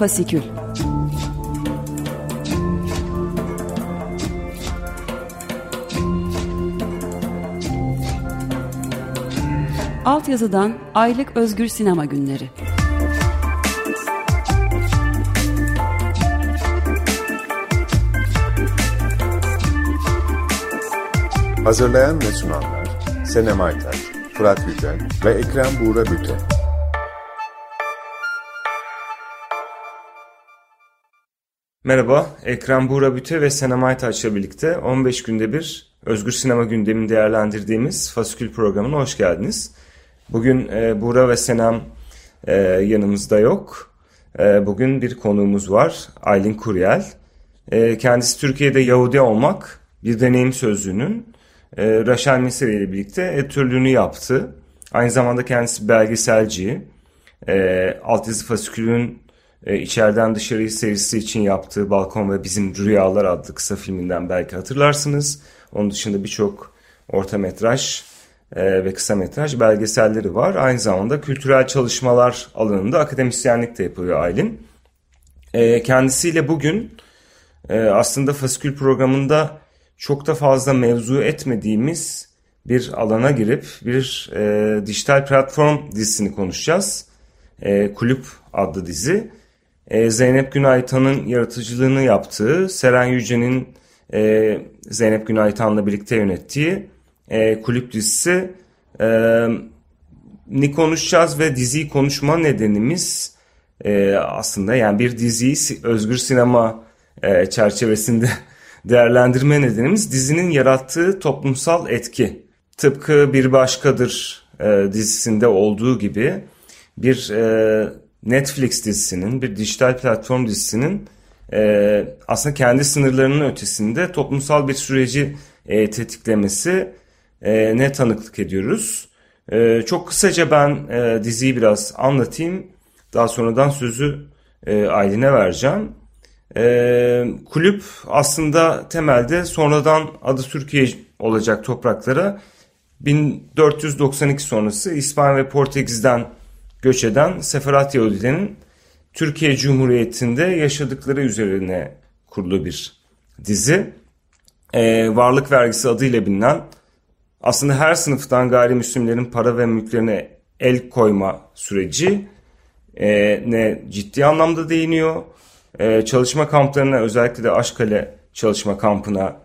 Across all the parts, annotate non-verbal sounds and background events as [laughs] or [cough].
Fasikül Altyazıdan Aylık Özgür Sinema Günleri Hazırlayan ve sunanlar Senem Aytaç, Fırat Yücel ve Ekrem Buğra Büte. Merhaba, Ekrem Buğra Büte ve Senem Aytaç'la birlikte 15 günde bir Özgür Sinema gündemini değerlendirdiğimiz Fasikül programına hoş geldiniz. Bugün e, Buğra ve Senem e, yanımızda yok. E, bugün bir konuğumuz var, Aylin Kuryel. E, kendisi Türkiye'de Yahudi olmak bir deneyim sözlüğünün e, Raşel Mesere ile birlikte editörlüğünü yaptı. Aynı zamanda kendisi belgeselci. E, Altyazı Fasikül'ün e, içeriden dışarıyı serisi için yaptığı Balkon ve Bizim Rüyalar adlı kısa filminden belki hatırlarsınız. Onun dışında birçok orta metraj e, ve kısa metraj belgeselleri var. Aynı zamanda kültürel çalışmalar alanında akademisyenlik de yapıyor Aylin. E, kendisiyle bugün e, aslında Fasikül programında çok da fazla mevzu etmediğimiz bir alana girip bir e, dijital platform dizisini konuşacağız. E, Kulüp adlı dizi. E, Zeynep Günaytan'ın yaratıcılığını yaptığı, Seren Yüce'nin e, Zeynep Günaytan'la birlikte yönettiği e, Kulüp dizisi. E, ni konuşacağız ve diziyi konuşma nedenimiz e, aslında yani bir diziyi özgür sinema e, çerçevesinde [laughs] değerlendirme nedenimiz dizinin yarattığı toplumsal etki. Tıpkı Bir Başkadır e, dizisinde olduğu gibi bir e, Netflix dizisinin, bir dijital platform dizisinin e, aslında kendi sınırlarının ötesinde toplumsal bir süreci e, tetiklemesi e, ne tanıklık ediyoruz. E, çok kısaca ben e, diziyi biraz anlatayım. Daha sonradan sözü e, Aylin'e vereceğim. E, kulüp aslında temelde sonradan adı Türkiye olacak topraklara 1492 sonrası İspanya ve Portekiz'den göç eden Seferat Yahudilerin Türkiye Cumhuriyeti'nde yaşadıkları üzerine kurulu bir dizi. E, varlık vergisi adıyla bilinen aslında her sınıftan gayrimüslimlerin para ve mülklerine el koyma süreci e, ne ciddi anlamda değiniyor. E, çalışma kamplarına özellikle de Aşkale çalışma kampına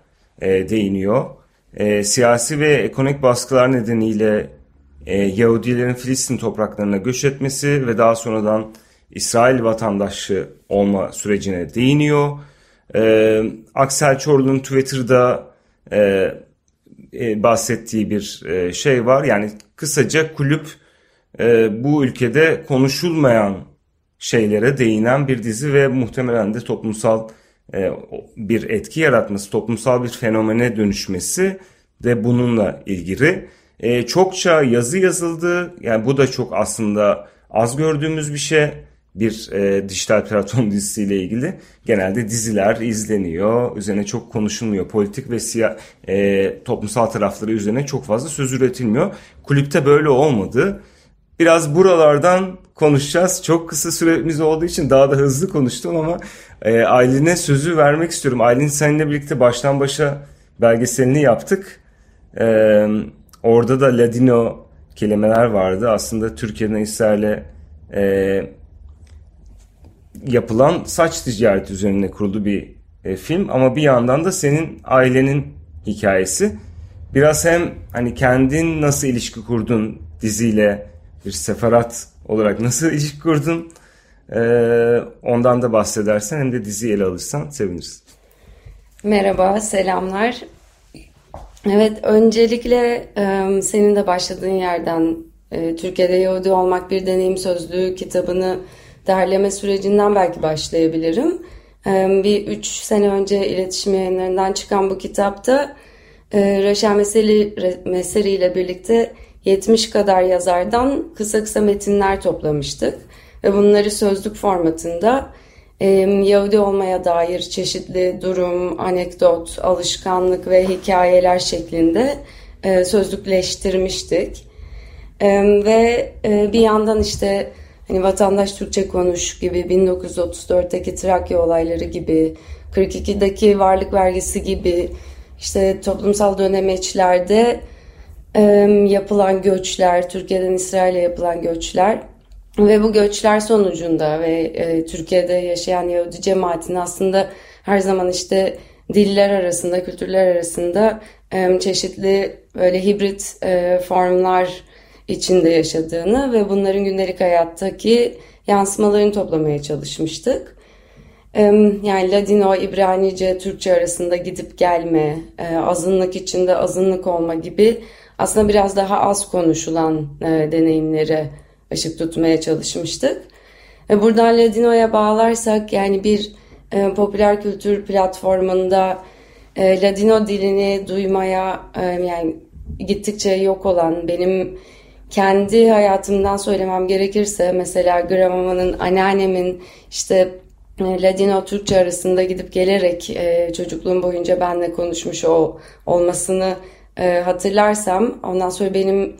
e, değiniyor. E, siyasi ve ekonomik baskılar nedeniyle e, Yahudilerin Filistin topraklarına göç etmesi ve daha sonradan İsrail vatandaşı olma sürecine değiniyor. E, Aksel Çorlu'nun Twitter'da e, e, bahsettiği bir e, şey var. Yani kısaca kulüp e, bu ülkede konuşulmayan şeylere değinen bir dizi ve muhtemelen de toplumsal e, bir etki yaratması, toplumsal bir fenomene dönüşmesi de bununla ilgili. E, çokça yazı yazıldı. Yani bu da çok aslında az gördüğümüz bir şey. Bir e, dijital platform [laughs] dizisiyle ilgili. Genelde diziler izleniyor. Üzerine çok konuşulmuyor. Politik ve siya, e, toplumsal tarafları üzerine çok fazla söz üretilmiyor. Kulüpte böyle olmadı. Biraz buralardan konuşacağız. Çok kısa süremiz olduğu için daha da hızlı konuştum ama e, Aylin'e sözü vermek istiyorum. Aylin seninle birlikte baştan başa belgeselini yaptık. E, orada da Ladino kelimeler vardı. Aslında Türkiye'den İsrail'e e, yapılan saç ticareti üzerine kurulu bir e, film. Ama bir yandan da senin ailenin hikayesi. Biraz hem hani kendin nasıl ilişki kurdun diziyle bir seferat olarak nasıl [laughs] ilişki kurdun? Ee, ondan da bahsedersen hem de diziyi ele alırsan seviniriz. Merhaba, selamlar. Evet, öncelikle senin de başladığın yerden Türkiye'de Yahudi Olmak Bir Deneyim Sözlüğü kitabını derleme sürecinden belki başlayabilirim. Bir üç sene önce iletişim yayınlarından çıkan bu kitapta Reşen Meseli, Meseri ile birlikte 70 kadar yazardan kısa kısa metinler toplamıştık. Ve bunları sözlük formatında e, Yahudi olmaya dair çeşitli durum, anekdot, alışkanlık ve hikayeler şeklinde e, sözlükleştirmiştik. Ve e, bir yandan işte hani vatandaş Türkçe konuş gibi 1934'teki Trakya olayları gibi 42'deki varlık vergisi gibi işte toplumsal dönemeçlerde yapılan göçler, Türkiye'den İsrail'e yapılan göçler ve bu göçler sonucunda ve e, Türkiye'de yaşayan Yahudi cemaatin aslında her zaman işte diller arasında, kültürler arasında e, çeşitli böyle hibrit e, formlar içinde yaşadığını ve bunların gündelik hayattaki yansımalarını toplamaya çalışmıştık. E, yani Ladino, İbranice, Türkçe arasında gidip gelme, e, azınlık içinde azınlık olma gibi aslında biraz daha az konuşulan e, deneyimlere ışık tutmaya çalışmıştık. Ve buradan Ladino'ya bağlarsak yani bir e, popüler kültür platformunda e, Ladino dilini duymaya e, yani gittikçe yok olan benim kendi hayatımdan söylemem gerekirse mesela Gramama'nın anneannemin işte e, Ladino Türkçe arasında gidip gelerek e, çocukluğum boyunca benle konuşmuş ol, olmasını e, hatırlarsam ondan sonra benim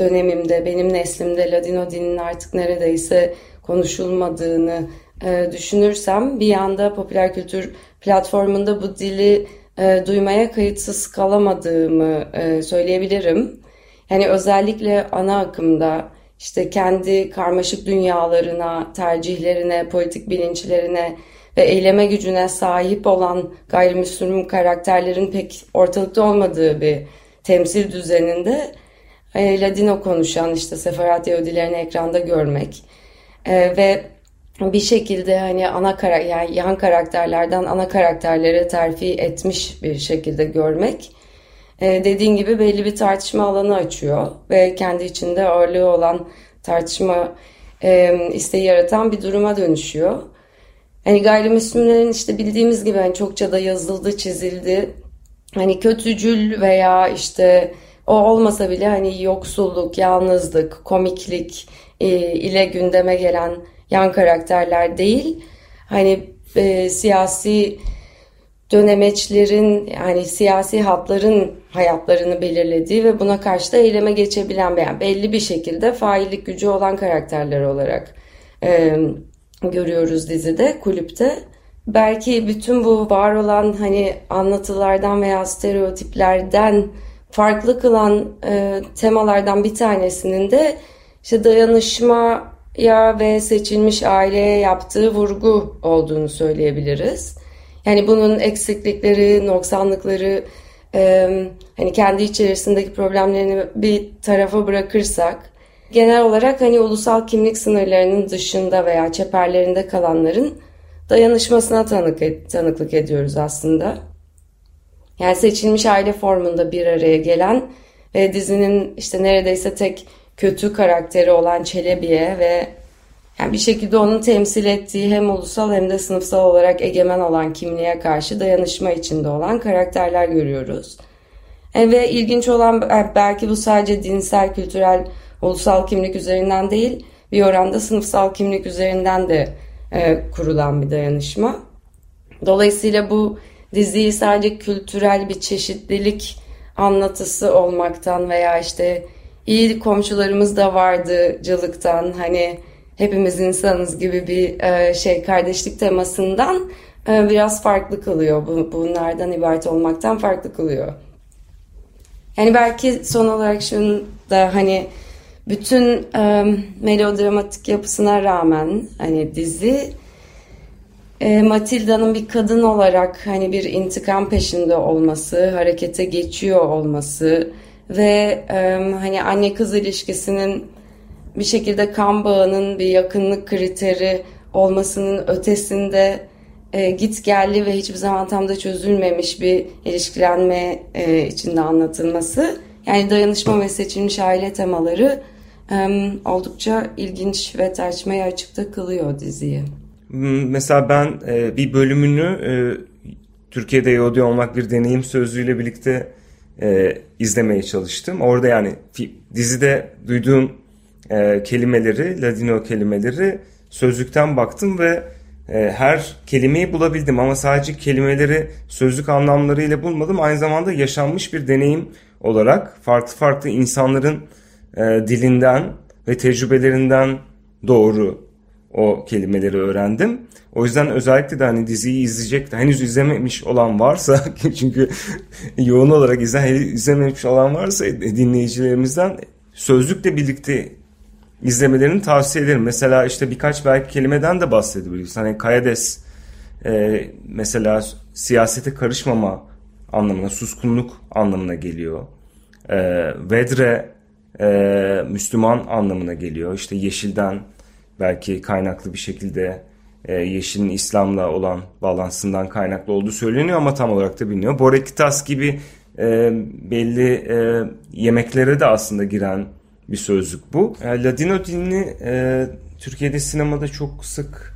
dönemimde, benim neslimde Ladino dilinin artık neredeyse konuşulmadığını e, düşünürsem bir yanda popüler kültür platformunda bu dili e, duymaya kayıtsız kalamadığımı e, söyleyebilirim. Yani özellikle ana akımda işte kendi karmaşık dünyalarına, tercihlerine, politik bilinçlerine ve eyleme gücüne sahip olan gayrimüslim karakterlerin pek ortalıkta olmadığı bir temsil düzeninde e, Ladino konuşan işte Sefarat Yahudilerini ekranda görmek e, ve bir şekilde hani ana kara yani yan karakterlerden ana karakterlere terfi etmiş bir şekilde görmek e, dediğin gibi belli bir tartışma alanı açıyor ve kendi içinde ağırlığı olan tartışma e, isteği yaratan bir duruma dönüşüyor. Hani gayrimüslimlerin işte bildiğimiz gibi hani çokça da yazıldı, çizildi. Hani kötücül veya işte o olmasa bile hani yoksulluk, yalnızlık, komiklik e, ile gündeme gelen yan karakterler değil. Hani e, siyasi dönemeçlerin yani siyasi hatların hayatlarını belirlediği ve buna karşı da eyleme geçebilen yani belli bir şekilde faillik gücü olan karakterler olarak e, görüyoruz dizide, kulüpte. Belki bütün bu var olan hani anlatılardan veya stereotiplerden farklı kılan e, temalardan bir tanesinin de işte dayanışmaya ve seçilmiş aileye yaptığı vurgu olduğunu söyleyebiliriz. Yani bunun eksiklikleri, noksanlıkları, e, hani kendi içerisindeki problemlerini bir tarafa bırakırsak, genel olarak hani ulusal kimlik sınırlarının dışında veya çeperlerinde kalanların dayanışmasına tanık, tanıklık ediyoruz aslında. Yani seçilmiş aile formunda bir araya gelen ve dizinin işte neredeyse tek kötü karakteri olan Çelebi'ye ve yani bir şekilde onun temsil ettiği hem ulusal hem de sınıfsal olarak egemen olan kimliğe karşı dayanışma içinde olan karakterler görüyoruz. E ve ilginç olan e, belki bu sadece dinsel, kültürel, ulusal kimlik üzerinden değil bir oranda sınıfsal kimlik üzerinden de e, kurulan bir dayanışma. Dolayısıyla bu diziyi sadece kültürel bir çeşitlilik anlatısı olmaktan veya işte iyi komşularımız da vardı cılıktan hani hepimiz insanız gibi bir e, şey kardeşlik temasından e, biraz farklı kılıyor. Bu, bunlardan ibaret olmaktan farklı kılıyor. Yani belki son olarak şunu da hani bütün e, melodramatik yapısına rağmen hani dizi e, Matilda'nın bir kadın olarak hani bir intikam peşinde olması, harekete geçiyor olması ve e, hani anne kız ilişkisinin bir şekilde kan bağının bir yakınlık kriteri olmasının ötesinde e, git geldi ve hiçbir zaman tam da çözülmemiş bir ilişkilenme e, içinde anlatılması. Yani dayanışma ve seçilmiş aile temaları e, oldukça ilginç ve tartışmaya açıkta kılıyor diziyi. Mesela ben e, bir bölümünü e, Türkiye'de Yahudi olmak bir deneyim sözlüğüyle birlikte e, izlemeye çalıştım. Orada yani dizide duyduğum e, kelimeleri, Ladino kelimeleri sözlükten baktım ve e, her kelimeyi bulabildim ama sadece kelimeleri sözlük anlamlarıyla bulmadım. Aynı zamanda yaşanmış bir deneyim olarak farklı farklı insanların e, dilinden ve tecrübelerinden doğru o kelimeleri öğrendim. O yüzden özellikle de hani diziyi izleyecek de henüz izlememiş olan varsa [laughs] çünkü yoğun olarak izle, izlememiş olan varsa dinleyicilerimizden sözlükle birlikte izlemelerini tavsiye ederim. Mesela işte birkaç belki kelimeden de bahsedebiliriz. Hani Kayades e, mesela siyasete karışmama anlamına, suskunluk anlamına geliyor. E, Vedre e, Müslüman anlamına geliyor. İşte yeşilden belki kaynaklı bir şekilde e, yeşilin İslam'la olan bağlantısından kaynaklı olduğu söyleniyor ama tam olarak da biliniyor. Borekitas gibi e, belli e, yemeklere de aslında giren bir sözlük bu. E, Ladino dilini e, Türkiye'de sinemada çok sık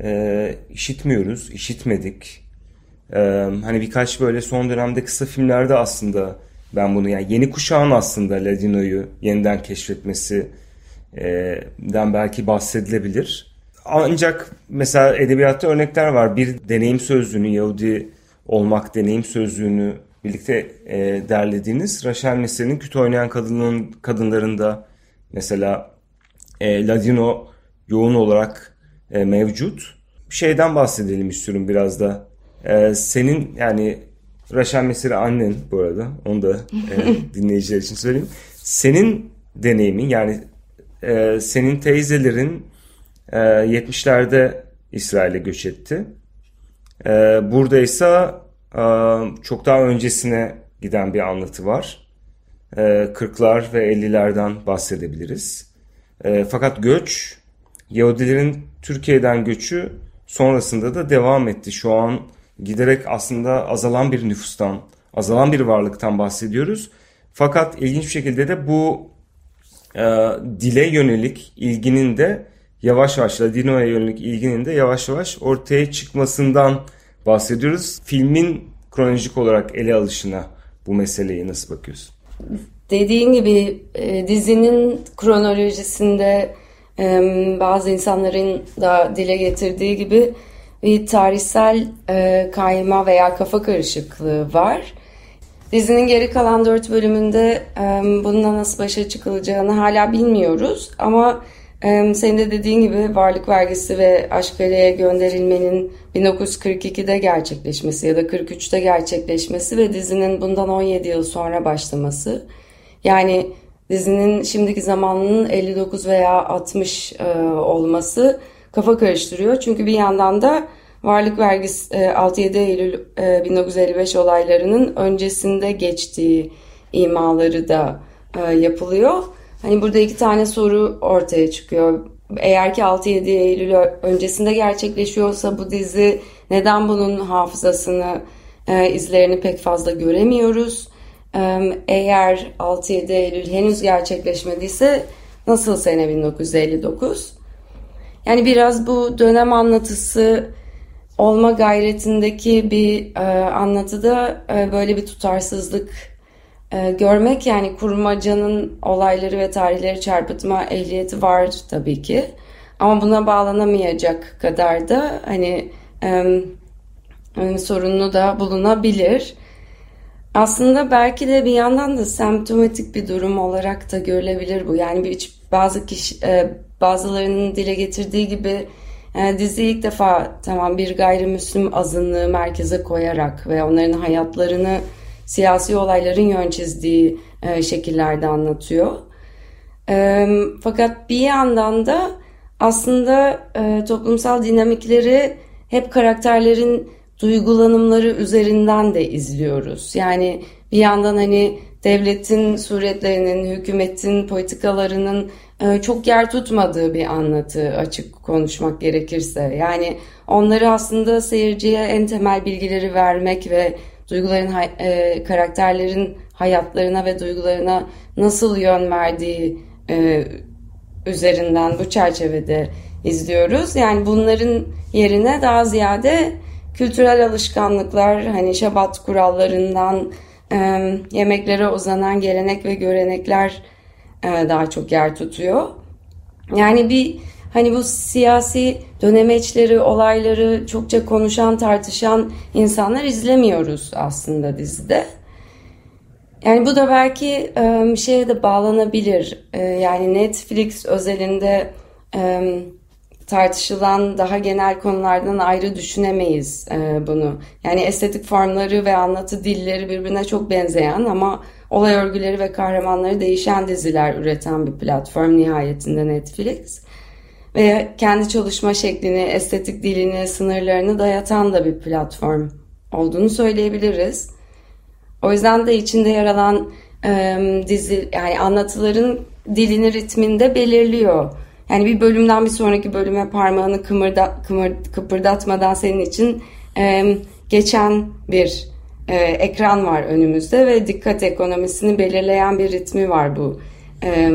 e, işitmiyoruz, işitmedik. E, hani birkaç böyle son dönemde kısa filmlerde aslında ben bunu yani yeni kuşağın aslında Ladino'yu yeniden keşfetmesi den belki bahsedilebilir. Ancak mesela edebiyatta örnekler var. Bir deneyim sözlüğünü, Yahudi olmak deneyim sözlüğünü birlikte e, derlediğiniz Rachel Mesir'in Küt Oynayan Kadının Kadınlarında mesela e, Ladino yoğun olarak e, mevcut. Şeyden bahsedelim istiyorum biraz da. E, senin yani Rachel Mesir annen bu arada onu da e, [laughs] dinleyiciler için söyleyeyim. Senin deneyimin yani e, senin teyzelerin e, 70'lerde İsrail'e göç etti. E, burada ise e, çok daha öncesine giden bir anlatı var. E, 40'lar ve 50'lerden bahsedebiliriz. E, fakat göç, Yahudilerin Türkiye'den göçü sonrasında da devam etti. Şu an giderek aslında azalan bir nüfustan, azalan bir varlıktan bahsediyoruz. Fakat ilginç bir şekilde de bu e, dile yönelik ilginin de yavaş yavaş Ladino'ya yönelik ilginin de yavaş yavaş ortaya çıkmasından bahsediyoruz. Filmin kronolojik olarak ele alışına bu meseleye nasıl bakıyorsun? Dediğin gibi e, dizinin kronolojisinde e, bazı insanların da dile getirdiği gibi bir tarihsel e, kayma veya kafa karışıklığı var. Dizinin geri kalan dört bölümünde bununla nasıl başa çıkılacağını hala bilmiyoruz. Ama senin de dediğin gibi varlık vergisi ve Aşkale'ye gönderilmenin 1942'de gerçekleşmesi ya da 43'te gerçekleşmesi ve dizinin bundan 17 yıl sonra başlaması. Yani dizinin şimdiki zamanının 59 veya 60 e, olması kafa karıştırıyor. Çünkü bir yandan da varlık vergisi 6-7 e, Eylül 1955 e, olaylarının öncesinde geçtiği imaları da e, yapılıyor. Hani burada iki tane soru ortaya çıkıyor. Eğer ki 6-7 Eylül öncesinde gerçekleşiyorsa bu dizi neden bunun hafızasını, izlerini pek fazla göremiyoruz? Eğer 6-7 Eylül henüz gerçekleşmediyse nasıl sene 1959? Yani biraz bu dönem anlatısı olma gayretindeki bir e, anlatıda e, böyle bir tutarsızlık e, görmek yani kurmacanın olayları ve tarihleri çarpıtma ehliyeti var tabii ki. Ama buna bağlanamayacak kadar da hani e, sorunlu da bulunabilir. Aslında belki de bir yandan da semptomatik bir durum olarak da görülebilir bu. Yani bir bazı kişi e, bazılarının dile getirdiği gibi e, dizi ilk defa tamam bir gayrimüslim azınlığı merkeze koyarak ve onların hayatlarını siyasi olayların yön çizdiği e, şekillerde anlatıyor. E, fakat bir yandan da aslında toplumsal dinamikleri hep karakterlerin duygulanımları üzerinden de izliyoruz. Yani bir yandan hani devletin suretlerinin, hükümetin politikalarının çok yer tutmadığı bir anlatı açık konuşmak gerekirse. Yani onları aslında seyirciye en temel bilgileri vermek ve duyguların, e, karakterlerin hayatlarına ve duygularına nasıl yön verdiği e, üzerinden bu çerçevede izliyoruz. Yani bunların yerine daha ziyade kültürel alışkanlıklar, hani şabat kurallarından yemeklere uzanan gelenek ve görenekler e, daha çok yer tutuyor. Yani bir hani bu siyasi dönemeçleri, olayları çokça konuşan, tartışan insanlar izlemiyoruz aslında dizide. Yani bu da belki bir şeye de bağlanabilir. E, yani Netflix özelinde tartışılan daha genel konulardan ayrı düşünemeyiz e, bunu. Yani estetik formları ve anlatı dilleri birbirine çok benzeyen ama olay örgüleri ve kahramanları değişen diziler üreten bir platform nihayetinde Netflix. Ve kendi çalışma şeklini, estetik dilini, sınırlarını dayatan da bir platform olduğunu söyleyebiliriz. O yüzden de içinde yer alan e, dizi, yani anlatıların dilini ritminde belirliyor yani bir bölümden bir sonraki bölüme parmağını kımırda, kımır, kıpırdatmadan senin için e, geçen bir e, ekran var önümüzde ve dikkat ekonomisini belirleyen bir ritmi var bu e,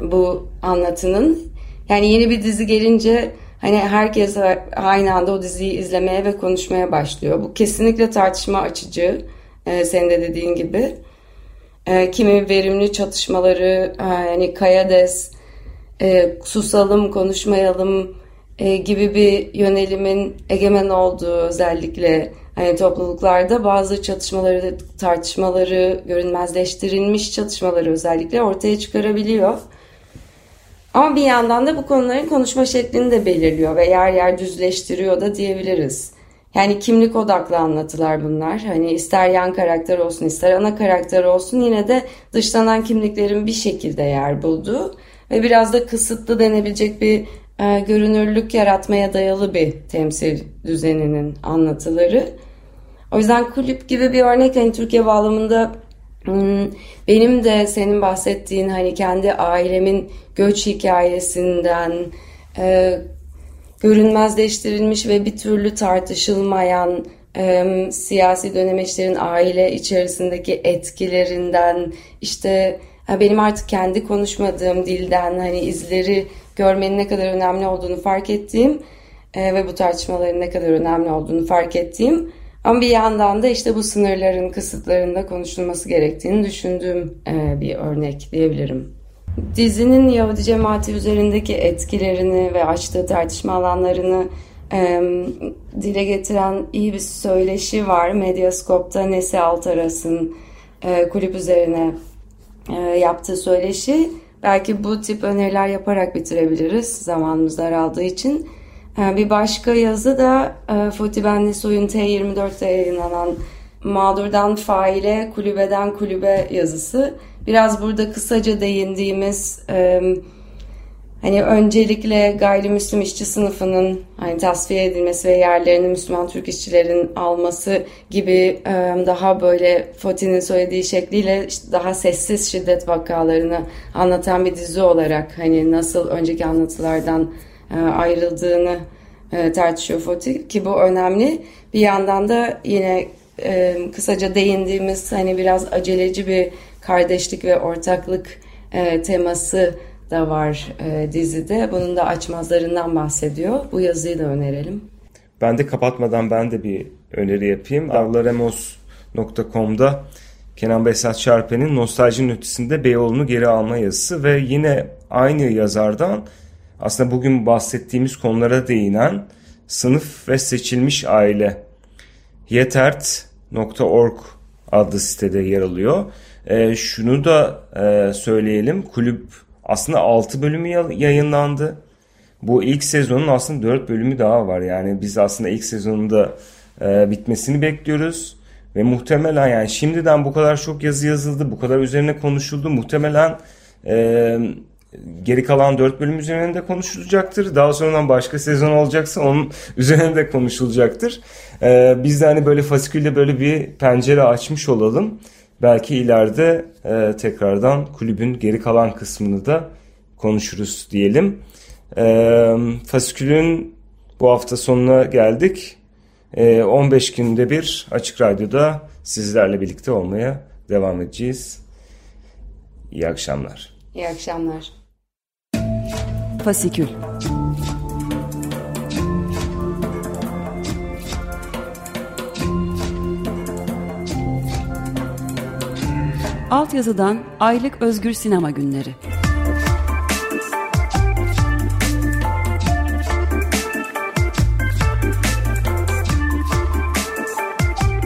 bu anlatının. Yani yeni bir dizi gelince hani herkes aynı anda o diziyi izlemeye ve konuşmaya başlıyor. Bu kesinlikle tartışma açıcı. E, senin de dediğin gibi. E, kimi verimli çatışmaları e, yani Kayades e, susalım, konuşmayalım e, gibi bir yönelimin egemen olduğu özellikle hani topluluklarda bazı çatışmaları, tartışmaları, görünmezleştirilmiş çatışmaları özellikle ortaya çıkarabiliyor. Ama bir yandan da bu konuların konuşma şeklini de belirliyor ve yer yer düzleştiriyor da diyebiliriz. Yani kimlik odaklı anlatılar bunlar. Hani ister yan karakter olsun ister ana karakter olsun yine de dışlanan kimliklerin bir şekilde yer bulduğu ve biraz da kısıtlı denebilecek bir e, görünürlük yaratmaya dayalı bir temsil düzeninin anlatıları. O yüzden kulüp gibi bir örnek hani Türkiye bağlamında hmm, benim de senin bahsettiğin hani kendi ailemin göç hikayesinden e, görünmezleştirilmiş ve bir türlü tartışılmayan e, siyasi dönemeçlerin aile içerisindeki etkilerinden işte benim artık kendi konuşmadığım dilden hani izleri görmenin ne kadar önemli olduğunu fark ettiğim e, ve bu tartışmaların ne kadar önemli olduğunu fark ettiğim ama bir yandan da işte bu sınırların, kısıtlarında konuşulması gerektiğini düşündüğüm e, bir örnek diyebilirim. Dizinin Yahudi cemaati üzerindeki etkilerini ve açtığı tartışma alanlarını e, dile getiren iyi bir söyleşi var. Medyaskop'ta Nesi Altaras'ın e, kulüp üzerine yaptığı söyleşi. Belki bu tip öneriler yaparak bitirebiliriz zamanımız daraldığı için. E, bir başka yazı da e, Fatih Benlisoy'un T24'te yayınlanan Mağdurdan Faile, Kulübeden Kulübe yazısı. Biraz burada kısaca değindiğimiz... E, hani öncelikle gayrimüslim işçi sınıfının hani tasfiye edilmesi ve yerlerini Müslüman Türk işçilerin alması gibi daha böyle Foti'nin söylediği şekliyle daha sessiz şiddet vakalarını anlatan bir dizi olarak hani nasıl önceki anlatılardan ayrıldığını tartışıyor Foti ki bu önemli. Bir yandan da yine kısaca değindiğimiz hani biraz aceleci bir kardeşlik ve ortaklık teması da var e, dizide. Bunun da açmazlarından bahsediyor. Bu yazıyı da önerelim. Ben de kapatmadan ben de bir öneri yapayım. Avlaremos.com'da Kenan Behzat Çarpen'in Nostaljinin Ötesinde Beyoğlu'nu geri alma yazısı ve yine aynı yazardan aslında bugün bahsettiğimiz konulara değinen Sınıf ve Seçilmiş Aile yetert.org adlı sitede yer alıyor. E, şunu da e, söyleyelim. Kulüp aslında 6 bölümü yayınlandı. Bu ilk sezonun aslında 4 bölümü daha var. Yani biz aslında ilk sezonunda e, bitmesini bekliyoruz. Ve muhtemelen yani şimdiden bu kadar çok yazı yazıldı, bu kadar üzerine konuşuldu. Muhtemelen e, geri kalan 4 bölüm üzerine de konuşulacaktır. Daha sonradan başka sezon olacaksa onun [laughs] üzerine de konuşulacaktır. E, biz de hani böyle fasikülde böyle bir pencere açmış olalım. Belki ileride e, tekrardan kulübün geri kalan kısmını da konuşuruz diyelim. E, fasikülün bu hafta sonuna geldik. E, 15 günde bir Açık Radyo'da sizlerle birlikte olmaya devam edeceğiz. İyi akşamlar. İyi akşamlar. Fasikül Altyazıdan Aylık Özgür Sinema Günleri.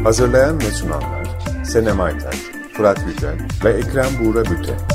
Hazırlayan ve sunanlar Senem Aytaç, Fırat Yücel ve Ekrem Buğra Büte.